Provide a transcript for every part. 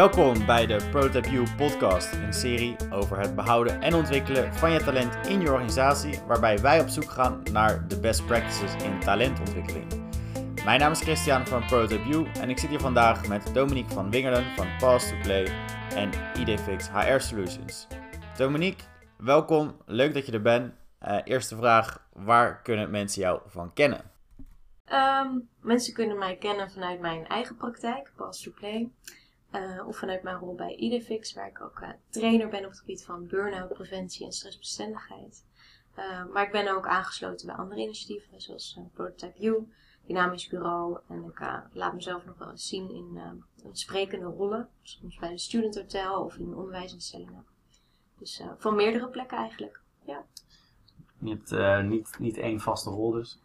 Welkom bij de Prototype podcast, een serie over het behouden en ontwikkelen van je talent in je organisatie, waarbij wij op zoek gaan naar de best practices in talentontwikkeling. Mijn naam is Christian van Prototype en ik zit hier vandaag met Dominique van Wingerden van Pass to Play en IDFix HR Solutions. Dominique, welkom, leuk dat je er bent. Uh, eerste vraag, waar kunnen mensen jou van kennen? Um, mensen kunnen mij kennen vanuit mijn eigen praktijk, Pass to Play. Uh, of vanuit mijn rol bij IDFix, waar ik ook uh, trainer ben op het gebied van burn-out preventie en stressbestendigheid. Uh, maar ik ben ook aangesloten bij andere initiatieven, zoals Prototype U, Dynamisch Bureau. En ik laat mezelf nog wel eens zien in sprekende rollen, soms bij de Student Hotel of in onderwijsinstellingen. Dus van meerdere plekken eigenlijk, ja. Je hebt niet, niet één vaste rol dus?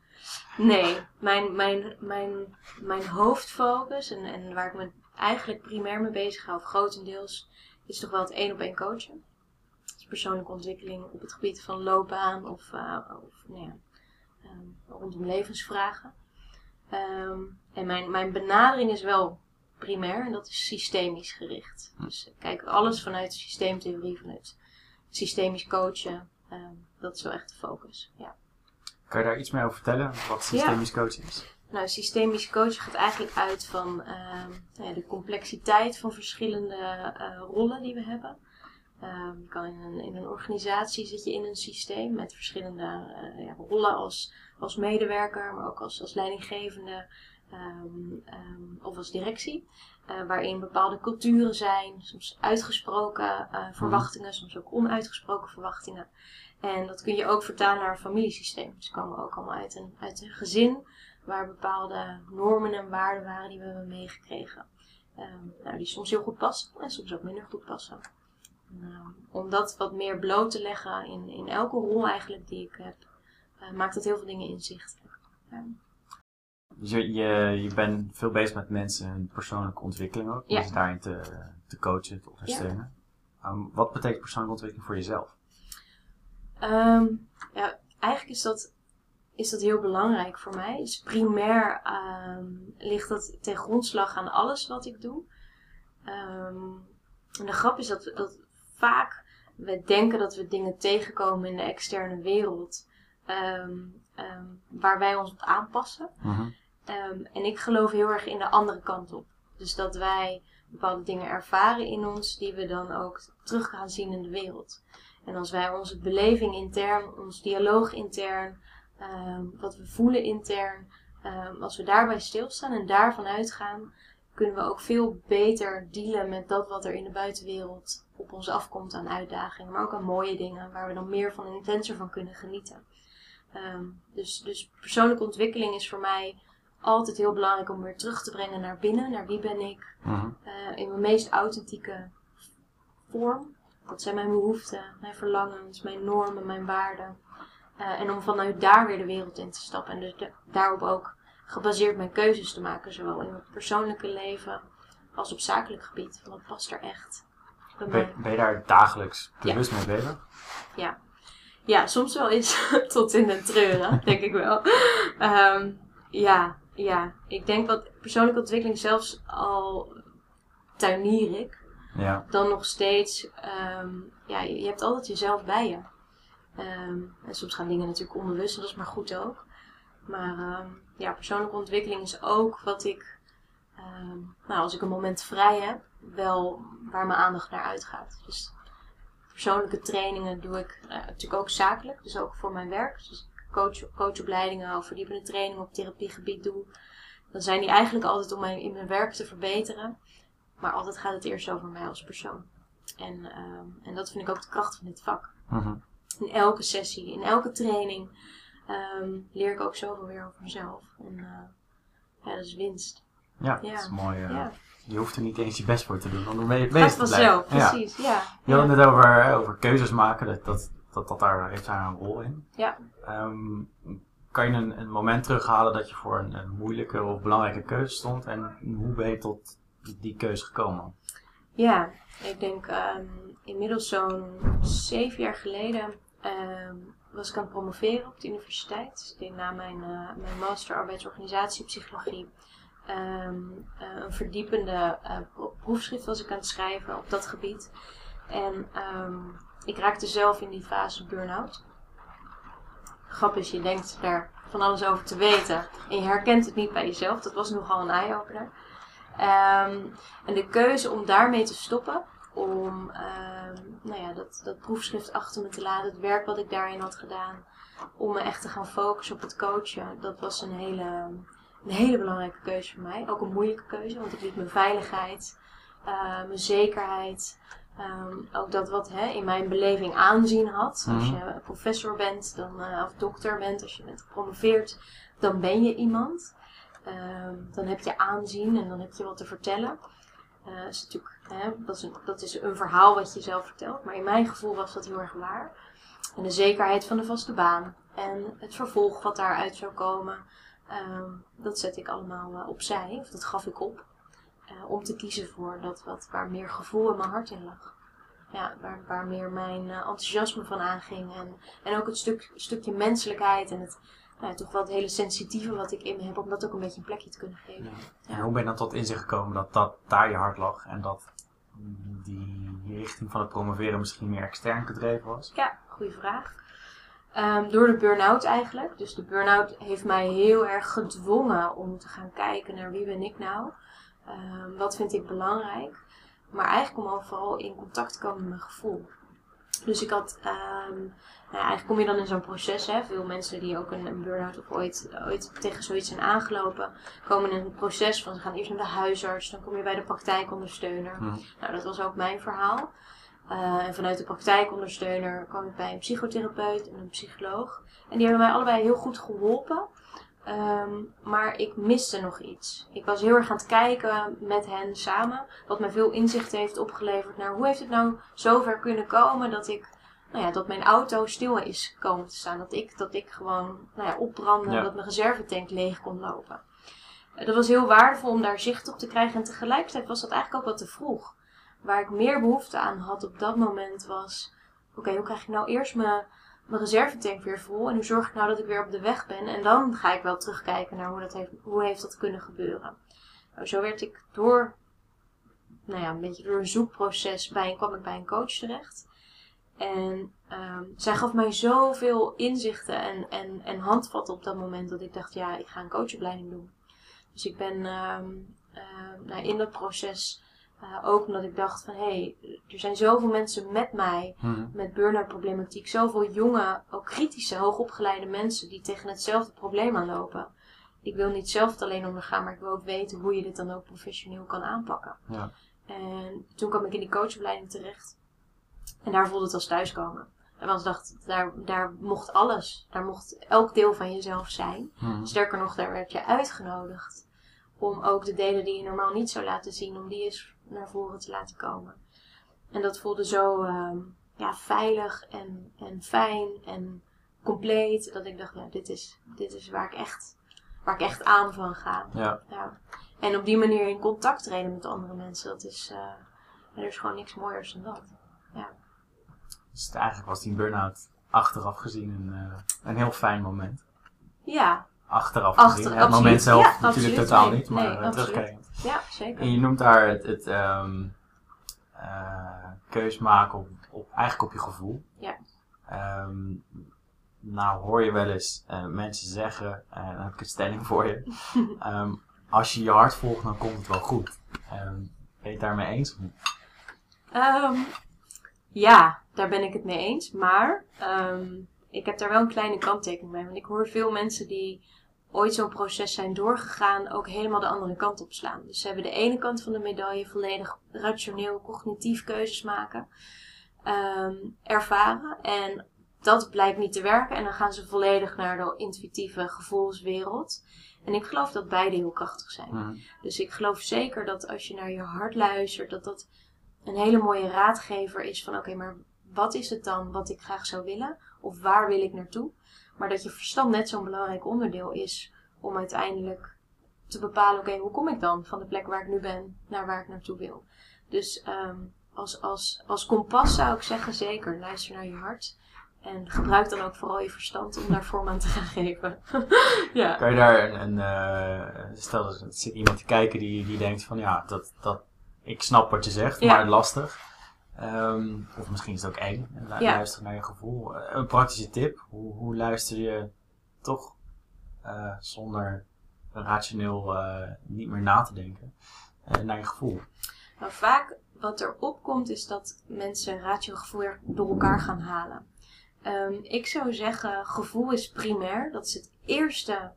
Nee, mijn, mijn, mijn, mijn hoofdfocus en, en waar ik me eigenlijk primair mee bezig hou, of grotendeels, is toch wel het één op één coachen. Dus persoonlijke ontwikkeling op het gebied van loopbaan of, uh, of nou ja, um, rondom levensvragen. Um, en mijn, mijn benadering is wel primair en dat is systemisch gericht. Hm. Dus kijk alles vanuit systeemtheorie, vanuit systemisch coachen. Um, dat is wel echt de focus. Ja. Kan je daar iets meer over vertellen, wat systemisch ja. coachen is? Nou, systemisch coachen gaat eigenlijk uit van uh, ja, de complexiteit van verschillende uh, rollen die we hebben. Uh, kan in, een, in een organisatie zit je in een systeem met verschillende uh, ja, rollen als, als medewerker, maar ook als, als leidinggevende um, um, of als directie. Uh, waarin bepaalde culturen zijn, soms uitgesproken uh, verwachtingen, soms ook onuitgesproken verwachtingen. En dat kun je ook vertalen naar een familiesysteem. Dus komen ook allemaal uit een, uit een gezin waar bepaalde normen en waarden waren die we hebben meegekregen. Um, nou, die soms heel goed passen en soms ook minder goed passen. Um, om dat wat meer bloot te leggen in, in elke rol eigenlijk die ik heb, uh, maakt dat heel veel dingen inzichtelijk. Um. Dus je, je, je bent veel bezig met mensen en persoonlijke ontwikkeling ook. Ja. Dus daarin te, te coachen, te ondersteunen. Ja. wat betekent persoonlijke ontwikkeling voor jezelf? ja, eigenlijk is dat is dat heel belangrijk voor mij. Dus primair um, ligt dat ten grondslag aan alles wat ik doe. Um, en de grap is dat, dat vaak we denken dat we dingen tegenkomen in de externe wereld um, waar wij ons op aanpassen. Uh en ik geloof heel erg in de andere kant op. Dus dat wij bepaalde dingen ervaren in ons die we dan ook terug gaan zien in de wereld. En als wij onze beleving intern, ons dialoog intern, wat we voelen intern. Um, als we daarbij stilstaan en daarvan uitgaan, kunnen we ook veel beter dealen met dat wat er in de buitenwereld op ons afkomt aan uitdagingen, maar ook aan mooie dingen waar we dan meer van en intenser van kunnen genieten. Um, dus, dus persoonlijke ontwikkeling is voor mij altijd heel belangrijk om weer terug te brengen naar binnen, naar wie ben ik, uh uh, in mijn meest authentieke vorm. Dat zijn mijn behoeften, mijn verlangens, mijn normen, mijn waarden. Uh, en om vanuit daar weer de wereld in te stappen. En dus daarop ook gebaseerd mijn keuzes te maken. Zowel in het persoonlijke leven als op zakelijk gebied. Wat past er echt bij ben, ben, je daar dagelijks bewust mee bezig? Ja. Ja, soms wel eens tot in de treuren, denk ik wel. Um, ja, ja. Ik denk wat persoonlijke ontwikkeling zelfs al tuinier ik. Ja. Dan nog steeds, um, ja, je hebt altijd jezelf bij je. En soms gaan dingen natuurlijk onbewust dat is maar goed ook. Maar um, ja, persoonlijke ontwikkeling is ook wat ik, um, nou, als ik een moment vrij heb, wel waar mijn aandacht naar uitgaat. Dus persoonlijke trainingen doe ik uh, natuurlijk ook zakelijk, dus ook voor mijn werk. Dus ik coach, coachopleidingen of verdiepende trainingen op therapiegebied doe. Dan zijn die eigenlijk altijd om mijn, in mijn werk te verbeteren. Maar altijd gaat het eerst over mij als persoon. En, en dat vind ik ook de kracht van dit vak. Uh in elke sessie, in elke training um, leer ik ook zoveel weer over mezelf. En uh, ja, dat is winst. Ja, ja. dat is mooi. Uh, ja. Je hoeft er niet eens je best voor te doen om ermee bezig te blijven. Zo, precies, ja. Je had het net over, over keuzes maken, dat, dat, dat, dat daar heeft daar een rol in. Ja. Um, kan je een, een moment terughalen dat je voor een, een moeilijke of belangrijke keuze stond en hoe ben je tot die keuze gekomen? Ja, ik denk um, inmiddels zo'n zeven jaar geleden um, was ik aan het promoveren op de universiteit. Dus na mijn, uh, mijn master arbeidsorganisatiepsychologie um, uh, een verdiepende uh, proefschrift was ik aan het schrijven op dat gebied. En ehm, ik raakte zelf in die fase burn-out. Grap is, je denkt daar van alles over te weten. En je herkent het niet bij jezelf. Dat was nogal een eye-opener. Ehm, en de keuze om daarmee te stoppen, om ehm, nou ja, dat, dat proefschrift achter me te laten, het werk wat ik daarin had gedaan, om me echt te gaan focussen op het coachen, dat was een hele, een hele belangrijke keuze voor mij. Ook een moeilijke keuze, want ik liet mijn veiligheid, uh, mijn zekerheid, um, ook dat wat hè, in mijn beleving aanzien had. Als Mhm. je professor bent dan, uh, of dokter bent, als je bent gepromoveerd, dan ben je iemand. Ehm, dan heb je aanzien en dan heb je wat te vertellen. Uh, is natuurlijk, dat, is een, dat is een verhaal wat je zelf vertelt. Maar in mijn gevoel was dat heel erg waar. En de zekerheid van de vaste baan. En het vervolg wat daaruit zou komen. ehm, dat zet ik allemaal uh, opzij. Of dat gaf ik op. Uh, om te kiezen voor dat wat, waar meer gevoel in mijn hart in lag. Ja, waar, waar meer mijn uh, enthousiasme van aanging. En, en ook het stuk, stukje menselijkheid en het, nou, ja, toch wel het hele sensitieve wat ik in me heb, om dat ook een beetje een plekje te kunnen geven. Ja. En hoe ben je dan tot inzicht gekomen dat, dat daar je hart lag en dat die richting van het promoveren misschien meer extern gedreven was? Ja, goede vraag. Um, door de burn-out eigenlijk. Dus de burn-out heeft mij heel erg gedwongen om te gaan kijken naar wie ben ik nou. Um, wat vind ik belangrijk. Maar eigenlijk om al vooral in contact te komen met mijn gevoel. Dus ik had, um, nou ja, eigenlijk kom je dan in zo'n proces. Hè. Veel mensen die ook een, een burn-out of ooit, ooit tegen zoiets zijn aangelopen, komen in een proces van ze gaan eerst naar de huisarts, dan kom je bij de praktijkondersteuner. Hmm. Nou, dat was ook mijn verhaal. Uh, en vanuit de praktijkondersteuner kwam ik bij een psychotherapeut en een psycholoog. En die hebben mij allebei heel goed geholpen. Um, maar ik miste nog iets. Ik was heel erg aan het kijken met hen samen. Wat me veel inzicht heeft opgeleverd naar hoe heeft het nou zover kunnen komen dat ik, nou ja, dat mijn auto stil is komen te staan. Dat ik, dat ik gewoon, nou ja, opbrandde, Ja. dat mijn reservetank leeg kon lopen. Uh, dat was heel waardevol om daar zicht op te krijgen. En tegelijkertijd was dat eigenlijk ook wat te vroeg. Waar ik meer behoefte aan had op dat moment was, oké, okay, hoe krijg ik nou eerst mijn mijn reservetank weer vol. En hoe zorg ik nou dat ik weer op de weg ben. En dan ga ik wel terugkijken naar hoe, dat heeft, hoe heeft dat kunnen gebeuren. Nou, zo werd ik door, nou ja, een beetje door een zoekproces bij, kwam ik bij een coach terecht. En um, zij gaf mij zoveel inzichten en, en, en handvatten op dat moment dat ik dacht, ja, ik ga een coachopleiding doen. Dus ik ben um, uh, nou, in dat proces uh, ook omdat ik dacht van hé, hey, er zijn zoveel mensen met mij Hmm. met burn-out problematiek. Zoveel jonge, ook kritische, hoogopgeleide mensen die tegen hetzelfde probleem aanlopen. Ik wil niet zelf het alleen ondergaan, maar ik wil ook weten hoe je dit dan ook professioneel kan aanpakken. Ja. En toen kwam ik in die coachopleiding terecht. En daar voelde het als thuiskomen. En was dacht, daar, daar mocht alles. Daar mocht elk deel van jezelf zijn. Hmm. Sterker nog, daar werd je uitgenodigd. Om ook de delen die je normaal niet zou laten zien, om die eens naar voren te laten komen. En dat voelde zo uh, ja, veilig en, en fijn en compleet. Dat ik dacht, ja, dit is, dit is waar, ik echt, waar ik echt aan van ga. Ja. Ja. En op die manier in contact treden met andere mensen, dat is, uh, er is gewoon niks mooiers dan dat. Ja. Dus eigenlijk was die burn-out achteraf gezien een, uh, een heel fijn moment. Ja. Achteraf Achter, gezien. absoluut. Het moment zelf ja, natuurlijk absoluut. totaal nee, niet, maar nee, terugkijkend. Ja, zeker. En je noemt daar het, het um, uh, keus maken op, op, eigenlijk op je gevoel. Ja. Um, nou hoor je wel eens uh, mensen zeggen, en dan heb ik een stelling voor je. um, als je je hart volgt, dan komt het wel goed. ben je het daarmee eens of niet? Ehm, ja, daar ben ik het mee eens. Maar ik heb daar wel een kleine kanttekening bij. Want ik hoor veel mensen die ooit zo'n proces zijn doorgegaan, ook helemaal de andere kant op slaan. Dus ze hebben de ene kant van de medaille volledig rationeel, cognitief keuzes maken, um, ervaren. En dat blijkt niet te werken. En dan gaan ze volledig naar de intuïtieve gevoelswereld. En ik geloof dat beide heel krachtig zijn. Mm. Dus ik geloof zeker dat als je naar je hart luistert, dat dat een hele mooie raadgever is van oké, okay, maar wat is het dan wat ik graag zou willen? Of waar wil ik naartoe? Maar dat je verstand net zo'n belangrijk onderdeel is om uiteindelijk te bepalen, oké, okay, hoe kom ik dan van de plek waar ik nu ben naar waar ik naartoe wil? Dus um, als, als, als kompas zou ik zeggen, zeker, luister naar je hart. En gebruik dan ook vooral je verstand om daar vorm aan te gaan geven. ja. Kan je daar een, een uh, stel er zit iemand te kijken die, die denkt van ja, dat, dat ik snap wat je zegt, Ja. maar lastig. Ehm, of misschien is het ook eng, lu- Ja. luisteren naar je gevoel. Eh, Een praktische tip, hoe, hoe luister je toch eh, zonder rationeel eh, niet meer na te denken naar je gevoel? Nou, vaak wat er opkomt is dat mensen ratio gevoel erg door elkaar gaan halen. Ehm, ik zou zeggen, gevoel is primair. Dat is het eerste,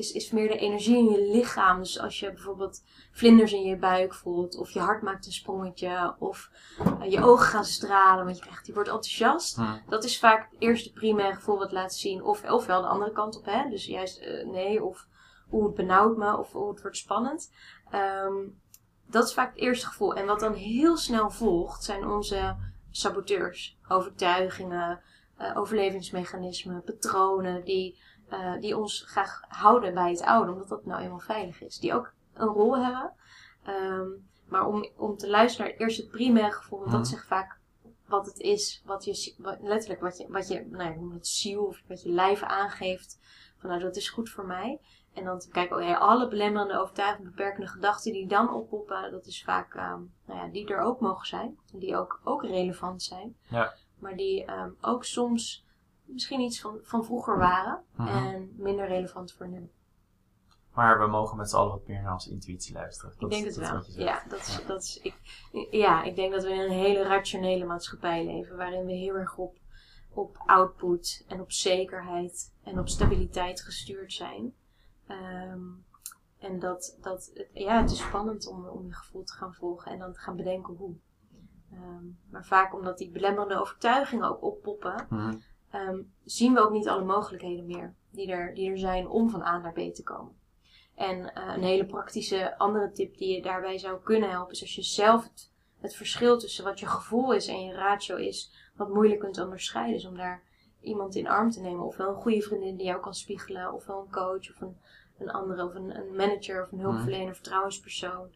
is, is meer de energie in je lichaam. Dus als je bijvoorbeeld vlinders in je buik voelt, of je hart maakt een sprongetje, of eh, je ogen gaan stralen, want je, krijgt, je wordt enthousiast. Dat is vaak het eerste primaire gevoel wat laat zien. Of, ofwel de andere kant op, hè. Dus juist eh, nee, of hoe het benauwt me, of hoe het wordt spannend. Ehm, dat is vaak het eerste gevoel. En wat dan heel snel volgt, zijn onze saboteurs. Overtuigingen, eh, overlevingsmechanismen, patronen die, eh, die ons graag houden bij het oude, omdat dat nou eenmaal veilig is. Die ook een rol hebben. Ehm, maar om, om te luisteren naar eerst het primaire gevoel, want dat Mhm. zegt vaak wat het is, wat je, wat, letterlijk wat je, wat je, nou noem het ziel, of wat je lijf aangeeft, van nou dat is goed voor mij. En dan te kijken, oh ja, alle belemmerende overtuigingen, beperkende gedachten die dan oppoppen, dat is vaak, ehm, nou ja, die er ook mogen zijn. Die ook, ook relevant zijn. Ja. Maar die ehm, ook soms misschien iets van, van vroeger waren Mhm. en minder relevant voor nu. Maar we mogen met z'n allen wat meer naar onze intuïtie luisteren. Ik denk het dat wel. Ja, dat is, dat is, ik, ja, ik denk dat we in een hele rationele maatschappij leven. Waarin we heel erg op, op output en op zekerheid en op stabiliteit gestuurd zijn. Ehm, en dat, dat ja, het is spannend om, om je gevoel te gaan volgen en dan te gaan bedenken hoe. Ehm, maar vaak omdat die belemmerende overtuigingen ook oppoppen, Mhm. Ehm, zien we ook niet alle mogelijkheden meer die er, die er zijn om van A naar B te komen. En eh, een hele praktische andere tip die je daarbij zou kunnen helpen, is als je zelf het, het verschil tussen wat je gevoel is en je ratio is, wat moeilijk kunt onderscheiden, is om daar iemand in arm te nemen. Ofwel een goede vriendin die jou kan spiegelen, ofwel een coach of een, een andere, of een, een manager of een hulpverlener, vertrouwenspersoon.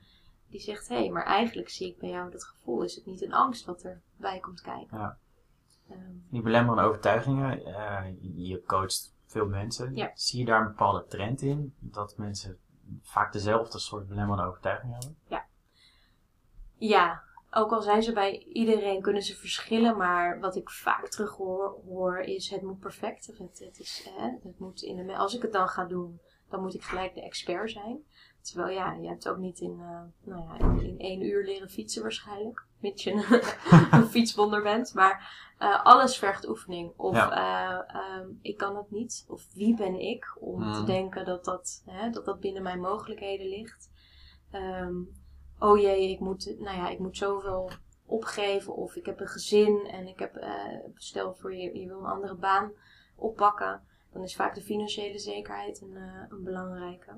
Die zegt, hé, hey, maar eigenlijk zie ik bij jou dat gevoel. Is het niet een angst wat erbij komt kijken? Ja. Die belemmerende overtuigingen, eh, je coacht veel mensen. Ja. Zie je daar een bepaalde trend in? Dat mensen vaak dezelfde soort belemmerende overtuigingen hebben? Ja, ook al zijn ze bij iedereen, kunnen ze verschillen. Maar wat ik vaak terug hoor, hoor is het moet perfect. Of het, het is, hè, het moet in de, als ik het dan ga doen, dan moet ik gelijk de expert zijn. Terwijl ja, je hebt ook niet in, eh, nou ja, in, in één uur leren fietsen waarschijnlijk. Mits je een, een fietswonder bent. Maar eh, alles vergt oefening. Of Ja. eh, ehm, ik kan het niet. Of wie ben ik om te Mhm. denken dat dat, hè, dat dat binnen mijn mogelijkheden ligt. Ehm, oh jee, ik moet, nou ja, ik moet zoveel opgeven. Of ik heb een gezin en ik heb, stel voor je, je wil een andere baan oppakken. Dan is vaak de financiële zekerheid een, een belangrijke.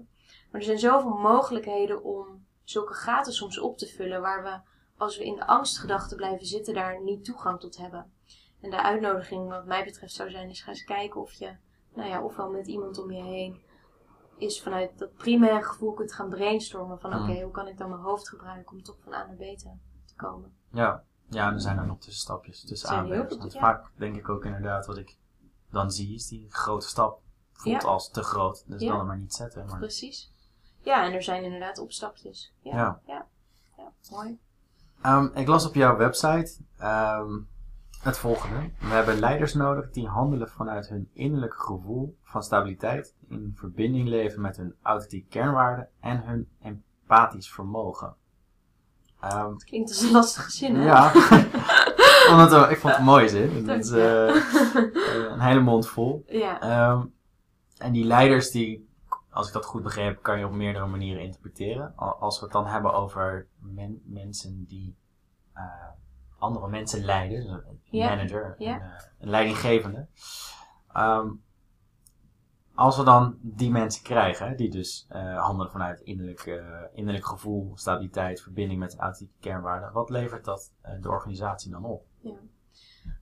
Maar er zijn zoveel mogelijkheden om zulke gaten soms op te vullen. Waar we, als we in de angstgedachten blijven zitten, daar niet toegang tot hebben. En de uitnodiging wat mij betreft zou zijn, is ga eens kijken of je, nou ja, ofwel met iemand om je heen is vanuit dat primaire gevoel kunt gaan brainstormen van oké, Mm. hoe kan ik dan mijn hoofd gebruiken om toch van A naar B te, te komen. Ja. Ja, er zijn er nog tussenstapjes, tussen Want ja. Vaak denk ik ook inderdaad wat ik dan zie, is die grote stap voelt Ja. als te groot. Dus Ja. dan hem maar niet zetten. Maar Precies. Ja, en er zijn inderdaad opstapjes. Ja, Ja. ja. mooi. Ehm, ik las op jouw website ehm, het volgende. We hebben leiders nodig die handelen vanuit hun innerlijke gevoel van stabiliteit, in verbinding leven met hun authentieke kernwaarden en hun empathisch vermogen. Ehm, Klinkt als een lastige zin, hè? ja, Omdat, eh, ik vond het een mooie zin. Het Dank is eh, een hele mond vol. ja. En die leiders, die, als ik dat goed begreep, kan je op meerdere manieren interpreteren. Al- Als we het dan hebben over men- mensen die eh, andere mensen leiden, dus een Ja, manager, ja. Een, eh, een leidinggevende. Ehm, als we dan die mensen krijgen, die dus eh, handelen vanuit innerlijk, innerlijk gevoel, stabiliteit, verbinding met authentieke kernwaarden, wat levert dat de organisatie dan op?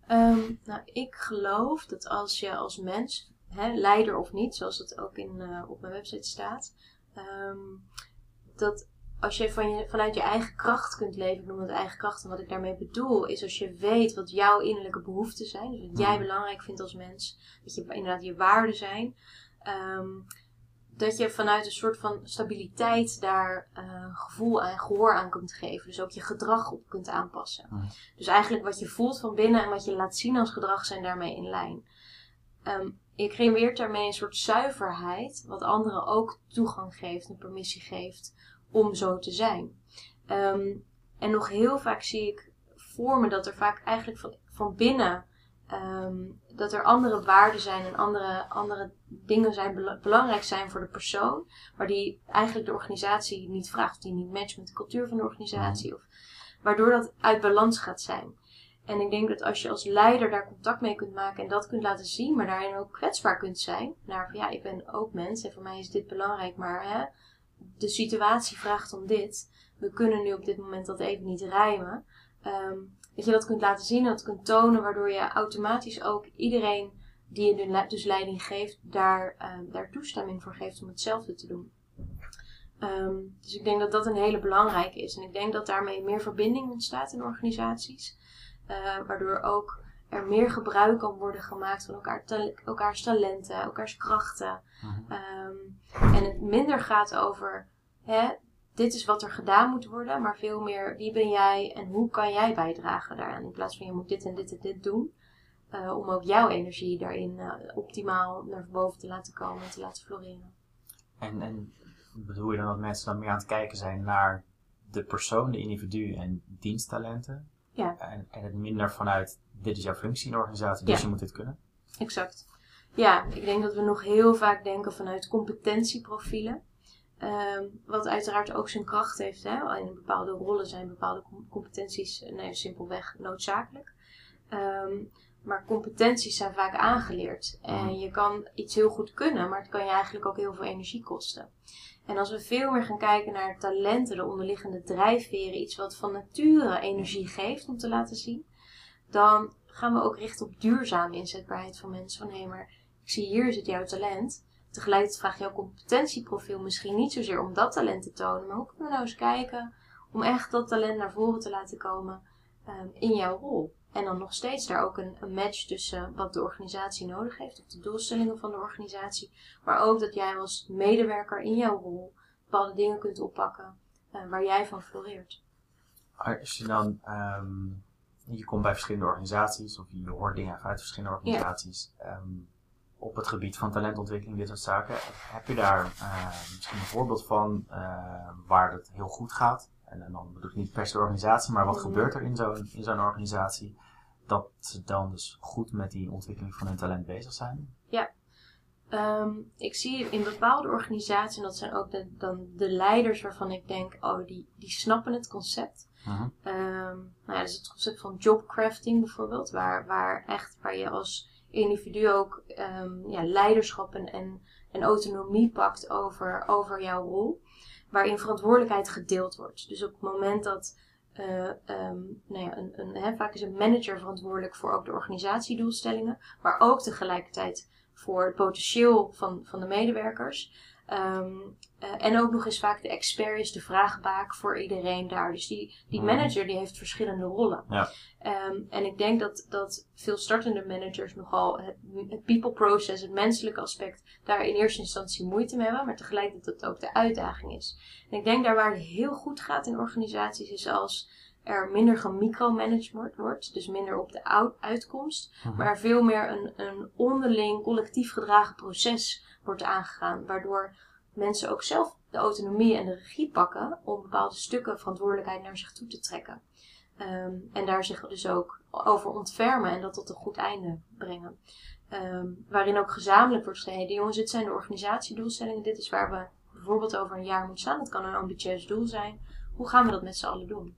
Ehm, nou, ik geloof dat als je als mens, hè, leider of niet, zoals dat ook in, eh, op mijn website staat, ehm, dat als je, van je vanuit je eigen kracht kunt leven, ik noem het eigen kracht, en wat ik daarmee bedoel, is als je weet wat jouw innerlijke behoeften zijn, dus wat jij Mhm. belangrijk vindt als mens, dat je inderdaad je waarden zijn, ehm, dat je vanuit een soort van stabiliteit daar uh, gevoel en gehoor aan kunt geven. Dus ook je gedrag op kunt aanpassen. Mhm. Dus eigenlijk wat je voelt van binnen en wat je laat zien als gedrag zijn daarmee in lijn. Ehm, je creëert daarmee een soort zuiverheid, wat anderen ook toegang geeft en permissie geeft om zo te zijn. Ehm, en nog heel vaak zie ik voor me dat er vaak eigenlijk van, van binnen Ehm, dat er andere waarden zijn en andere, andere dingen zijn belangrijk zijn voor de persoon, maar die eigenlijk de organisatie niet vraagt, of die niet matcht met de cultuur van de organisatie, Mhm. of, waardoor dat uit balans gaat zijn. En ik denk dat als je als leider daar contact mee kunt maken en dat kunt laten zien, maar daarin ook kwetsbaar kunt zijn, naar van ja, ik ben ook mens en voor mij is dit belangrijk, maar hè, de situatie vraagt om dit. We kunnen nu op dit moment dat even niet rijmen. Ehm, dat je dat kunt laten zien, dat kunt tonen, waardoor je automatisch ook iedereen die je dus leiding geeft, daar, uh, daar toestemming voor geeft om hetzelfde te doen. Um, dus ik denk dat dat een hele belangrijke is. En ik denk dat daarmee meer verbinding ontstaat in organisaties. Uh, waardoor ook er meer gebruik kan worden gemaakt van elkaar, elkaars talenten, elkaars krachten. Mhm. Um, en het minder gaat over hè, dit is wat er gedaan moet worden, maar veel meer wie ben jij en hoe kan jij bijdragen daaraan. In plaats van je moet dit en dit en dit doen. Uh, om ook jouw energie daarin uh, optimaal naar boven te laten komen en te laten floreren. En, en bedoel je dan dat mensen dan meer aan het kijken zijn naar de persoon, de individu en diensttalenten? Ja. En, en het minder vanuit dit is jouw functie in de organisatie, dus Ja. je moet dit kunnen? Exact. Ja, ik denk dat we nog heel vaak denken vanuit competentieprofielen. Ehm, wat uiteraard ook zijn kracht heeft. Hè? In bepaalde rollen zijn bepaalde com- competenties eh, nee, simpelweg noodzakelijk. Ehm, maar competenties zijn vaak aangeleerd. En je kan iets heel goed kunnen, maar het kan je eigenlijk ook heel veel energie kosten. En als we veel meer gaan kijken naar talenten, de onderliggende drijfveren, iets wat van nature energie geeft om te laten zien, dan gaan we ook richten op duurzame inzetbaarheid van mensen. Van hé, maar ik zie hier zit jouw talent. Tegelijkertijd vraagt jouw competentieprofiel misschien niet zozeer om dat talent te tonen, maar hoe kunnen we nou eens kijken om echt dat talent naar voren te laten komen um, in jouw rol. En dan nog steeds daar ook een, een, match tussen wat de organisatie nodig heeft, of de doelstellingen van de organisatie, maar ook dat jij als medewerker in jouw rol bepaalde dingen kunt oppakken uh, waar jij van floreert. Als je dan, um, je komt bij verschillende organisaties, of je hoort dingen uit verschillende organisaties. Ja. Um, op het gebied van talentontwikkeling, dit soort zaken. Heb je daar uh, misschien een voorbeeld van uh, waar het heel goed gaat? En, en dan bedoel ik niet per se de organisatie, maar wat mm. gebeurt er in zo'n in zo'n organisatie? Dat ze dan dus goed met die ontwikkeling van hun talent bezig zijn? Ja. Um, ik zie in bepaalde organisaties, en dat zijn ook de, dan de leiders waarvan ik denk, oh, die, die snappen het concept. Uh-huh. Um, nou ja, dus het concept van jobcrafting bijvoorbeeld, waar, waar echt, waar je als individu ook um, ja, leiderschap en, en, en, autonomie pakt over, over jouw rol. Waarin verantwoordelijkheid gedeeld wordt. Dus op het moment dat uh, um, nou ja, een, een, vaak is een manager verantwoordelijk voor ook de organisatiedoelstellingen. Maar ook tegelijkertijd voor het potentieel van, van de medewerkers. Um, uh, en ook nog eens vaak de expert is de vraagbaak voor iedereen daar. Dus die, die manager die heeft verschillende rollen. Ja. Um, en ik denk dat, dat veel startende managers nogal het, het people process, het menselijke aspect, daar in eerste instantie moeite mee hebben. Maar tegelijkertijd dat het ook de uitdaging is. En ik denk daar waar het heel goed gaat in organisaties is als er minder gemicromanaged wordt. Dus minder op de uitkomst. Mhm. Maar veel meer een, een onderling collectief gedragen proces wordt aangegaan. Waardoor mensen ook zelf de autonomie en de regie pakken om bepaalde stukken verantwoordelijkheid naar zich toe te trekken. Um, en daar zich dus ook over ontfermen en dat tot een goed einde brengen. Um, waarin ook gezamenlijk wordt gezegd, hey, jongens, dit zijn de organisatiedoelstellingen, dit is waar we bijvoorbeeld over een jaar moeten staan. Dat kan een ambitieus doel zijn. Hoe gaan we dat met z'n allen doen?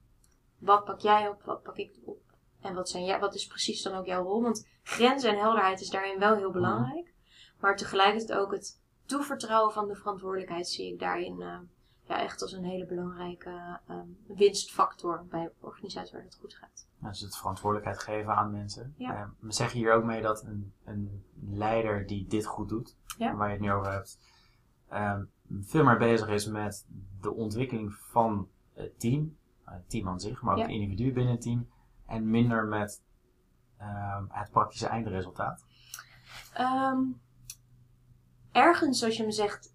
Wat pak jij op, wat pak ik op? En wat, zijn ja, wat is precies dan ook jouw rol? Want grenzen en helderheid is daarin wel heel belangrijk. Maar tegelijkertijd ook het toevertrouwen van de verantwoordelijkheid zie ik daarin uh, ja, echt als een hele belangrijke uh, winstfactor bij organisaties waar het goed gaat. Ja, dus het verantwoordelijkheid geven aan mensen. Ja. Uh, we zeggen hier ook mee dat een, een leider die dit goed doet, Ja. waar je het nu over hebt, um, veel meer bezig is met de ontwikkeling van het team, het team aan zich, maar ook het individu binnen het team, en minder met het praktische eindresultaat. Um, ergens, zoals je me zegt,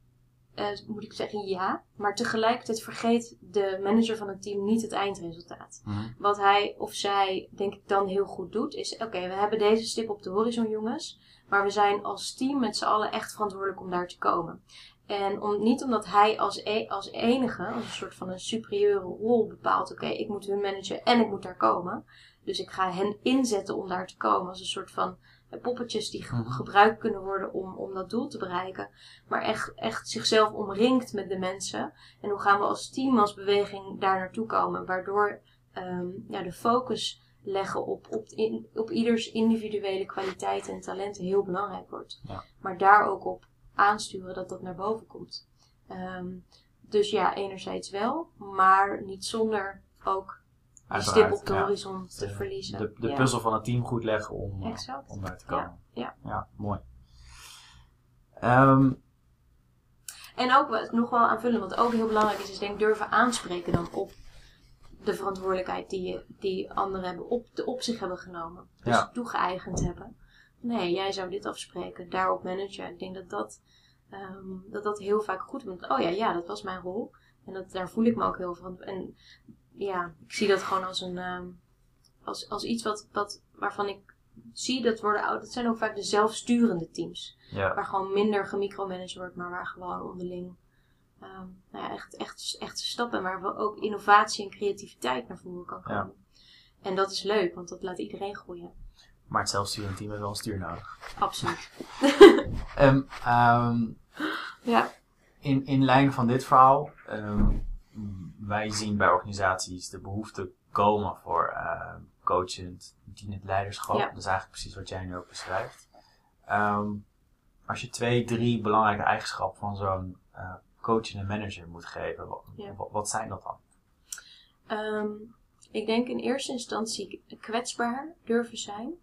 eh, moet ik zeggen ja. Maar tegelijkertijd vergeet de manager van het team niet het eindresultaat. Mhm. Wat hij of zij, denk ik, dan heel goed doet, is: oké, we hebben deze stip op de horizon, jongens. Maar we zijn als team met z'n allen echt verantwoordelijk om daar te komen. En om, niet omdat hij als, e- als enige, als een soort van een superieure rol bepaalt: oké, ik moet hun managen en ik moet daar komen. Dus ik ga hen inzetten om daar te komen. Als een soort van poppetjes die ge- Mhm. gebruikt kunnen worden om, om dat doel te bereiken. Maar echt, echt zichzelf omringt met de mensen. En hoe gaan we als team, als beweging daar naartoe komen? Waardoor ehm, ja, de focus leggen op, op, in, op ieders individuele kwaliteiten en talenten heel belangrijk wordt. Ja. Maar daar ook op aansturen dat dat naar boven komt. Ehm, dus ja, enerzijds wel, maar niet zonder ook die stip Uiteraard, op de horizon te De- verliezen. De, puzzel van het team goed leggen om, eh, Exact. om daar te komen. ja. ja mooi. Ehm, En ook nog wel aanvullen, wat ook heel belangrijk is, is denk durven aanspreken dan op de verantwoordelijkheid die, je, die anderen hebben op, de, op zich hebben genomen. Dus Ja. toegeëigend hebben. Nee, jij zou dit afspreken, daarop managen. Ik denk dat dat, ehm, dat, dat heel vaak goed wordt. Oh ja, ja, dat was mijn rol. En dat, daar voel ik me ook heel van. En ja, ik zie dat gewoon als een ehm, als, als iets wat, wat, waarvan ik zie dat worden oud. Dat zijn ook vaak de zelfsturende teams ja. waar gewoon minder gemicromanaged wordt, maar waar gewoon onderling ehm, nou ja, echt, echt, echt stappen en waar we ook innovatie en creativiteit naar voren kan Ja. komen. En dat is leuk, want dat laat iedereen groeien. Maar het zelfsturende team heeft wel een stuur nodig. Absoluut. Ehm, Ja. in, in lijn van dit verhaal, wij zien bij organisaties de behoefte komen voor eh, coachend, dienend leiderschap. Ja. Dat is eigenlijk precies wat jij nu ook beschrijft. Ehm, als je twee, drie belangrijke eigenschappen van zo'n eh coachende manager moet geven, wat, Ja. wat, wat zijn dat dan? Ehm, ik denk in eerste instantie kwetsbaar durven zijn.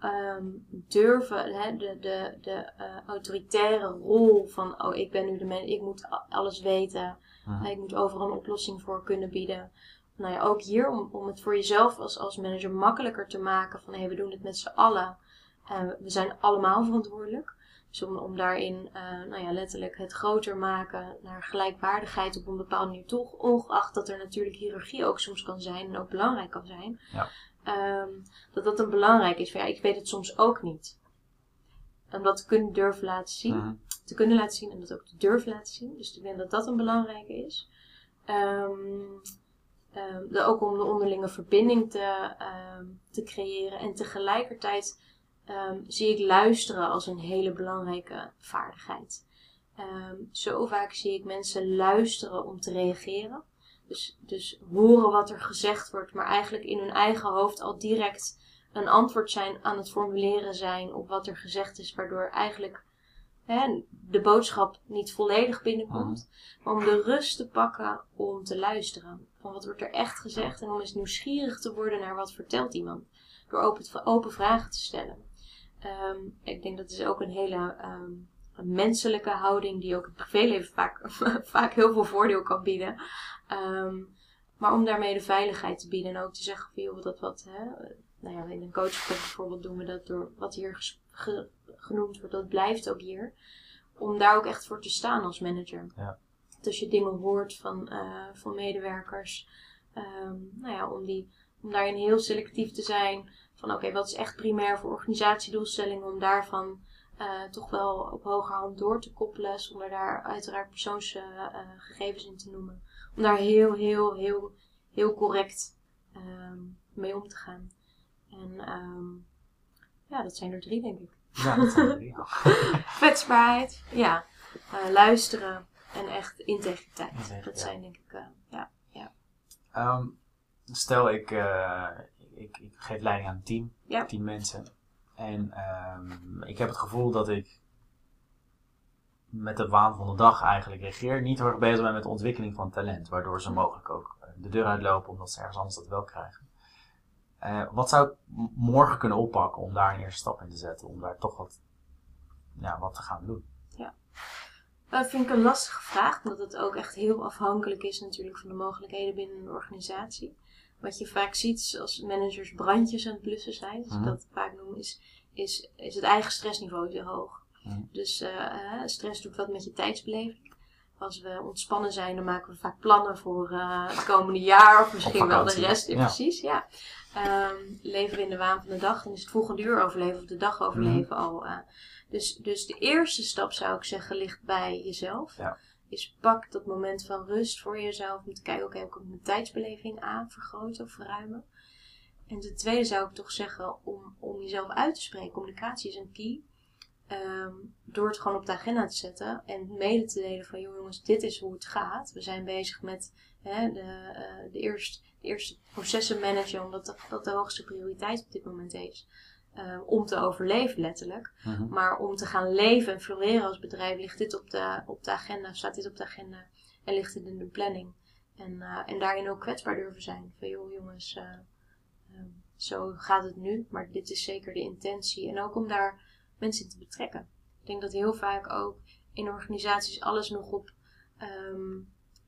Ehm, durven hè, de, de, de eh, autoritaire rol van, oh ik ben nu de man, ik moet alles weten. Ik moet overal een oplossing voor kunnen bieden. Nou ja, ook hier om, om het voor jezelf als, als manager makkelijker te maken. Van hé, we doen het met z'n allen. En we zijn allemaal verantwoordelijk. Dus om, om daarin eh, nou ja, letterlijk het groter maken naar gelijkwaardigheid op een bepaalde manier toch. Ongeacht dat er natuurlijk hiërarchie ook soms kan zijn en ook belangrijk kan zijn. Ja. Ehm, dat dat een belangrijk is. Van, ja, ik weet het soms ook niet. Om dat te kunnen durven laten zien Mhm. Te kunnen laten zien en dat ook te durven laten zien. Dus ik denk dat dat een belangrijke is. Ehm, ehm, ook om de onderlinge verbinding te, ehm, te creëren. En tegelijkertijd zie ik luisteren als een hele belangrijke vaardigheid. Zo vaak zie ik mensen luisteren om te reageren. Dus, dus horen wat er gezegd wordt, maar eigenlijk in hun eigen hoofd al direct een antwoord zijn aan het formuleren zijn op wat er gezegd is, waardoor eigenlijk hè, de boodschap niet volledig binnenkomt. Maar om de rust te pakken om te luisteren. Van wat wordt er echt gezegd en om eens nieuwsgierig te worden naar wat vertelt iemand. Door open, open vragen te stellen. Ehm, ik denk dat is ook een hele ehm, een menselijke houding die ook in het privéleven vaak, vaak heel veel voordeel kan bieden. Ehm, maar om daarmee de veiligheid te bieden en ook te zeggen van joh, dat wat, hè, nou ja, in een coachgesprek bijvoorbeeld doen we dat door wat hier genoemd wordt, dat blijft ook hier. Om daar ook echt voor te staan als manager. Ja. Als je dingen hoort van, eh, van medewerkers, ehm, nou ja, om, die, om daarin heel selectief te zijn. Van oké, wat is echt primair voor organisatiedoelstellingen, om daarvan eh, toch wel op hogerhand door te koppelen, zonder daar uiteraard persoonsgegevens in te noemen. Om daar heel, heel, heel, heel correct ehm, mee om te gaan. En ehm, ja, dat zijn er drie, denk ik. Ja, dat zijn. Kwetsbaarheid, ja. Eh, luisteren en echt integriteit. Integriteit, Dat ja. zijn denk ik, eh, ja. Ehm, stel, ik, eh, ik, ik geef leiding aan een team, Ja. tien mensen. En ehm, ik heb het gevoel dat ik met de waan van de dag eigenlijk reageer. Niet heel erg bezig ben met de ontwikkeling van talent. Waardoor ze mogelijk ook de deur uitlopen omdat ze ergens anders dat wel krijgen. Eh, wat zou ik morgen kunnen oppakken om daar een eerste stap in te zetten? Om daar toch wat, ja, wat te gaan doen? Dat vind ik een lastige vraag, omdat het ook echt heel afhankelijk is natuurlijk van de mogelijkheden binnen een organisatie. Wat je vaak ziet is als managers brandjes aan het blussen zijn, als Mhm. ik dat vaak noem, is, is, is het eigen stressniveau heel hoog. Mhm. Dus eh, eh, stress doet wat met je tijdsbeleving. Als we ontspannen zijn, dan maken we vaak plannen voor eh, het komende jaar of misschien wel de rest. ja. Precies, ja. Ehm, leven we in de waan van de dag, dan is het volgende uur overleven of de dag overleven Mhm. al. eh. dus, dus de eerste stap zou ik zeggen ligt bij jezelf. Ja. Is pak dat moment van rust voor jezelf om te kijken, oké, hoe kan ik mijn tijdsbeleving aan vergroten of verruimen. En ten tweede zou ik toch zeggen om, om jezelf uit te spreken. Communicatie is een key. Ehm, door het gewoon op de agenda te zetten en mede te delen van joh, jongens, dit is hoe het gaat. We zijn bezig met hè, de, eh, de, eerst, de eerste processen managen, omdat dat, dat de hoogste prioriteit op dit moment is. Eh, om te overleven letterlijk. Mhm. Maar om te gaan leven en floreren als bedrijf ligt dit op de, op de agenda, staat dit op de agenda en ligt dit in de planning. En, eh, en daarin ook kwetsbaar durven zijn. Van joh jongens, eh, ehm, zo gaat het nu, maar dit is zeker de intentie. En ook om daar mensen te betrekken. Ik denk dat heel vaak ook in organisaties alles nog op, ehm,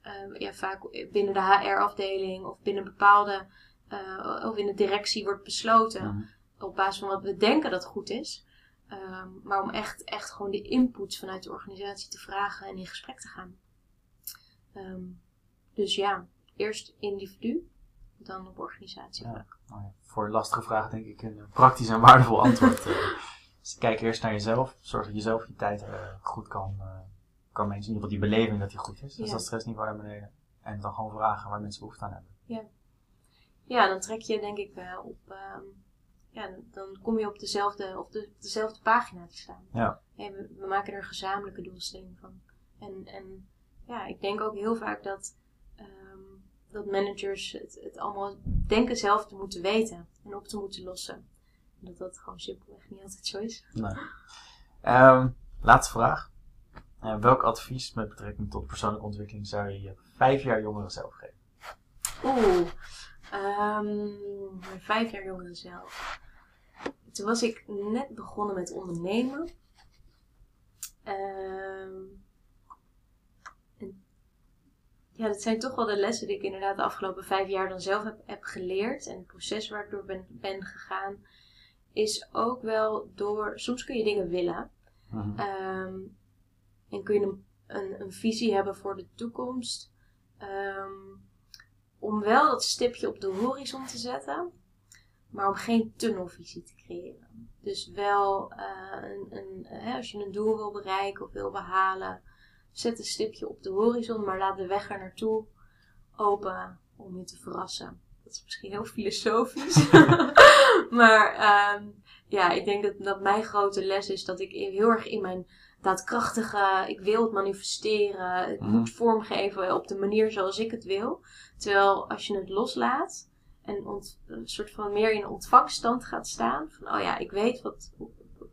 ehm, ja, vaak binnen de HR-afdeling of binnen bepaalde, eh, of in de directie wordt besloten Mhm. op basis van wat we denken dat goed is. Ehm, maar om echt, echt gewoon de inputs vanuit de organisatie te vragen en in gesprek te gaan. Dus ja, eerst individu, dan op organisatievlak. Nou ja, voor lastige vragen denk ik een praktisch en waardevol antwoord. dus kijk eerst naar jezelf. Zorg dat je zelf je tijd eh, goed kan, eh kan managen. In ieder geval die beleving dat die goed is. Dus Ja. dat stressniveau naar beneden. En dan gewoon vragen waar mensen behoefte aan hebben. Ja, dan trek je denk ik op, ehm, ja, dan- kom je op dezelfde, op de, dezelfde pagina te staan. Ja. Hey, we, we maken er gezamenlijke doelstelling van. En, en ja, ik denk ook heel vaak dat, ehm, dat managers het, het allemaal denken zelf te moeten weten en op te moeten lossen. Dat dat gewoon simpelweg niet altijd zo is. Nee. Ehm, laatste vraag. Eh, welk advies met betrekking tot persoonlijke ontwikkeling zou je je vijf jaar jongeren zelf geven? Oeh, ehm, mijn vijf jaar jongere zelf. Toen was ik net begonnen met ondernemen. En ja, dat zijn toch wel de lessen die ik inderdaad de afgelopen vijf jaar dan zelf heb, heb geleerd. En het proces waar ik door ben, ben gegaan, is ook wel door. Soms kun je dingen willen. Mhm. Ehm, en kun je een, een, een visie hebben voor de toekomst. Ehm, om wel dat stipje op de horizon te zetten, maar om geen tunnelvisie te creëren. Dus wel, eh, een, een, hè, als je een doel wil bereiken of wil behalen, zet een stipje op de horizon, maar laat de weg er naartoe open om je te verrassen. Dat is misschien heel filosofisch. maar ehm, ja, ik denk dat, dat mijn grote les is dat ik heel erg in mijn daadkrachtige, ik wil het manifesteren, het Mhm. moet vormgeven op de manier zoals ik het wil. Terwijl als je het loslaat en ont- een soort van meer in ontvangststand gaat staan, van oh ja, ik weet wat,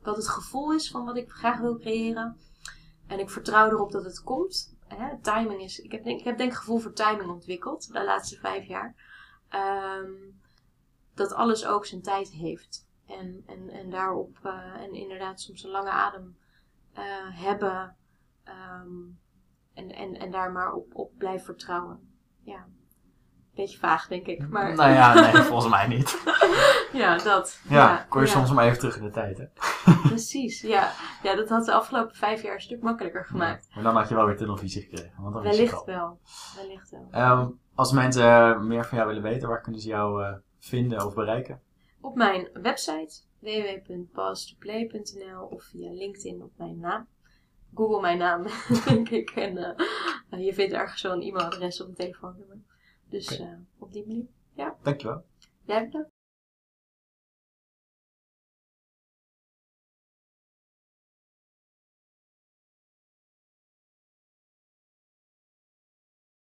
wat het gevoel is van wat ik graag wil creëren. En ik vertrouw erop dat het komt. Hè, timing is, ik heb, denk, ik heb denk gevoel voor timing ontwikkeld de laatste vijf jaar. Ehm, dat alles ook zijn tijd heeft. En, en, en daarop, eh, en inderdaad soms een lange adem eh, hebben. ehm, en, en, en daar maar op, op blijven vertrouwen. Ja. Beetje vaag, denk ik. Maar Nou ja, nee, volgens mij niet. ja, dat. Ja, kon je ja, soms maar even terug in de tijd, hè? Precies, ja. Ja, dat had de afgelopen vijf jaar een stuk makkelijker gemaakt. Maar dan had je wel weer tunnelvisie gekregen. Want dan Wellicht wel. Wellicht wel. Ehm, als mensen eh, meer van jou willen weten, waar kunnen ze jou vinden of bereiken? Op mijn website www.pause2play.nl of via LinkedIn op mijn naam. Google mijn naam, denk ik. En eh, je vindt ergens zo'n e-mailadres of een telefoonnummer. Dus eh, op die manier. Dankjewel. Jij bedankt.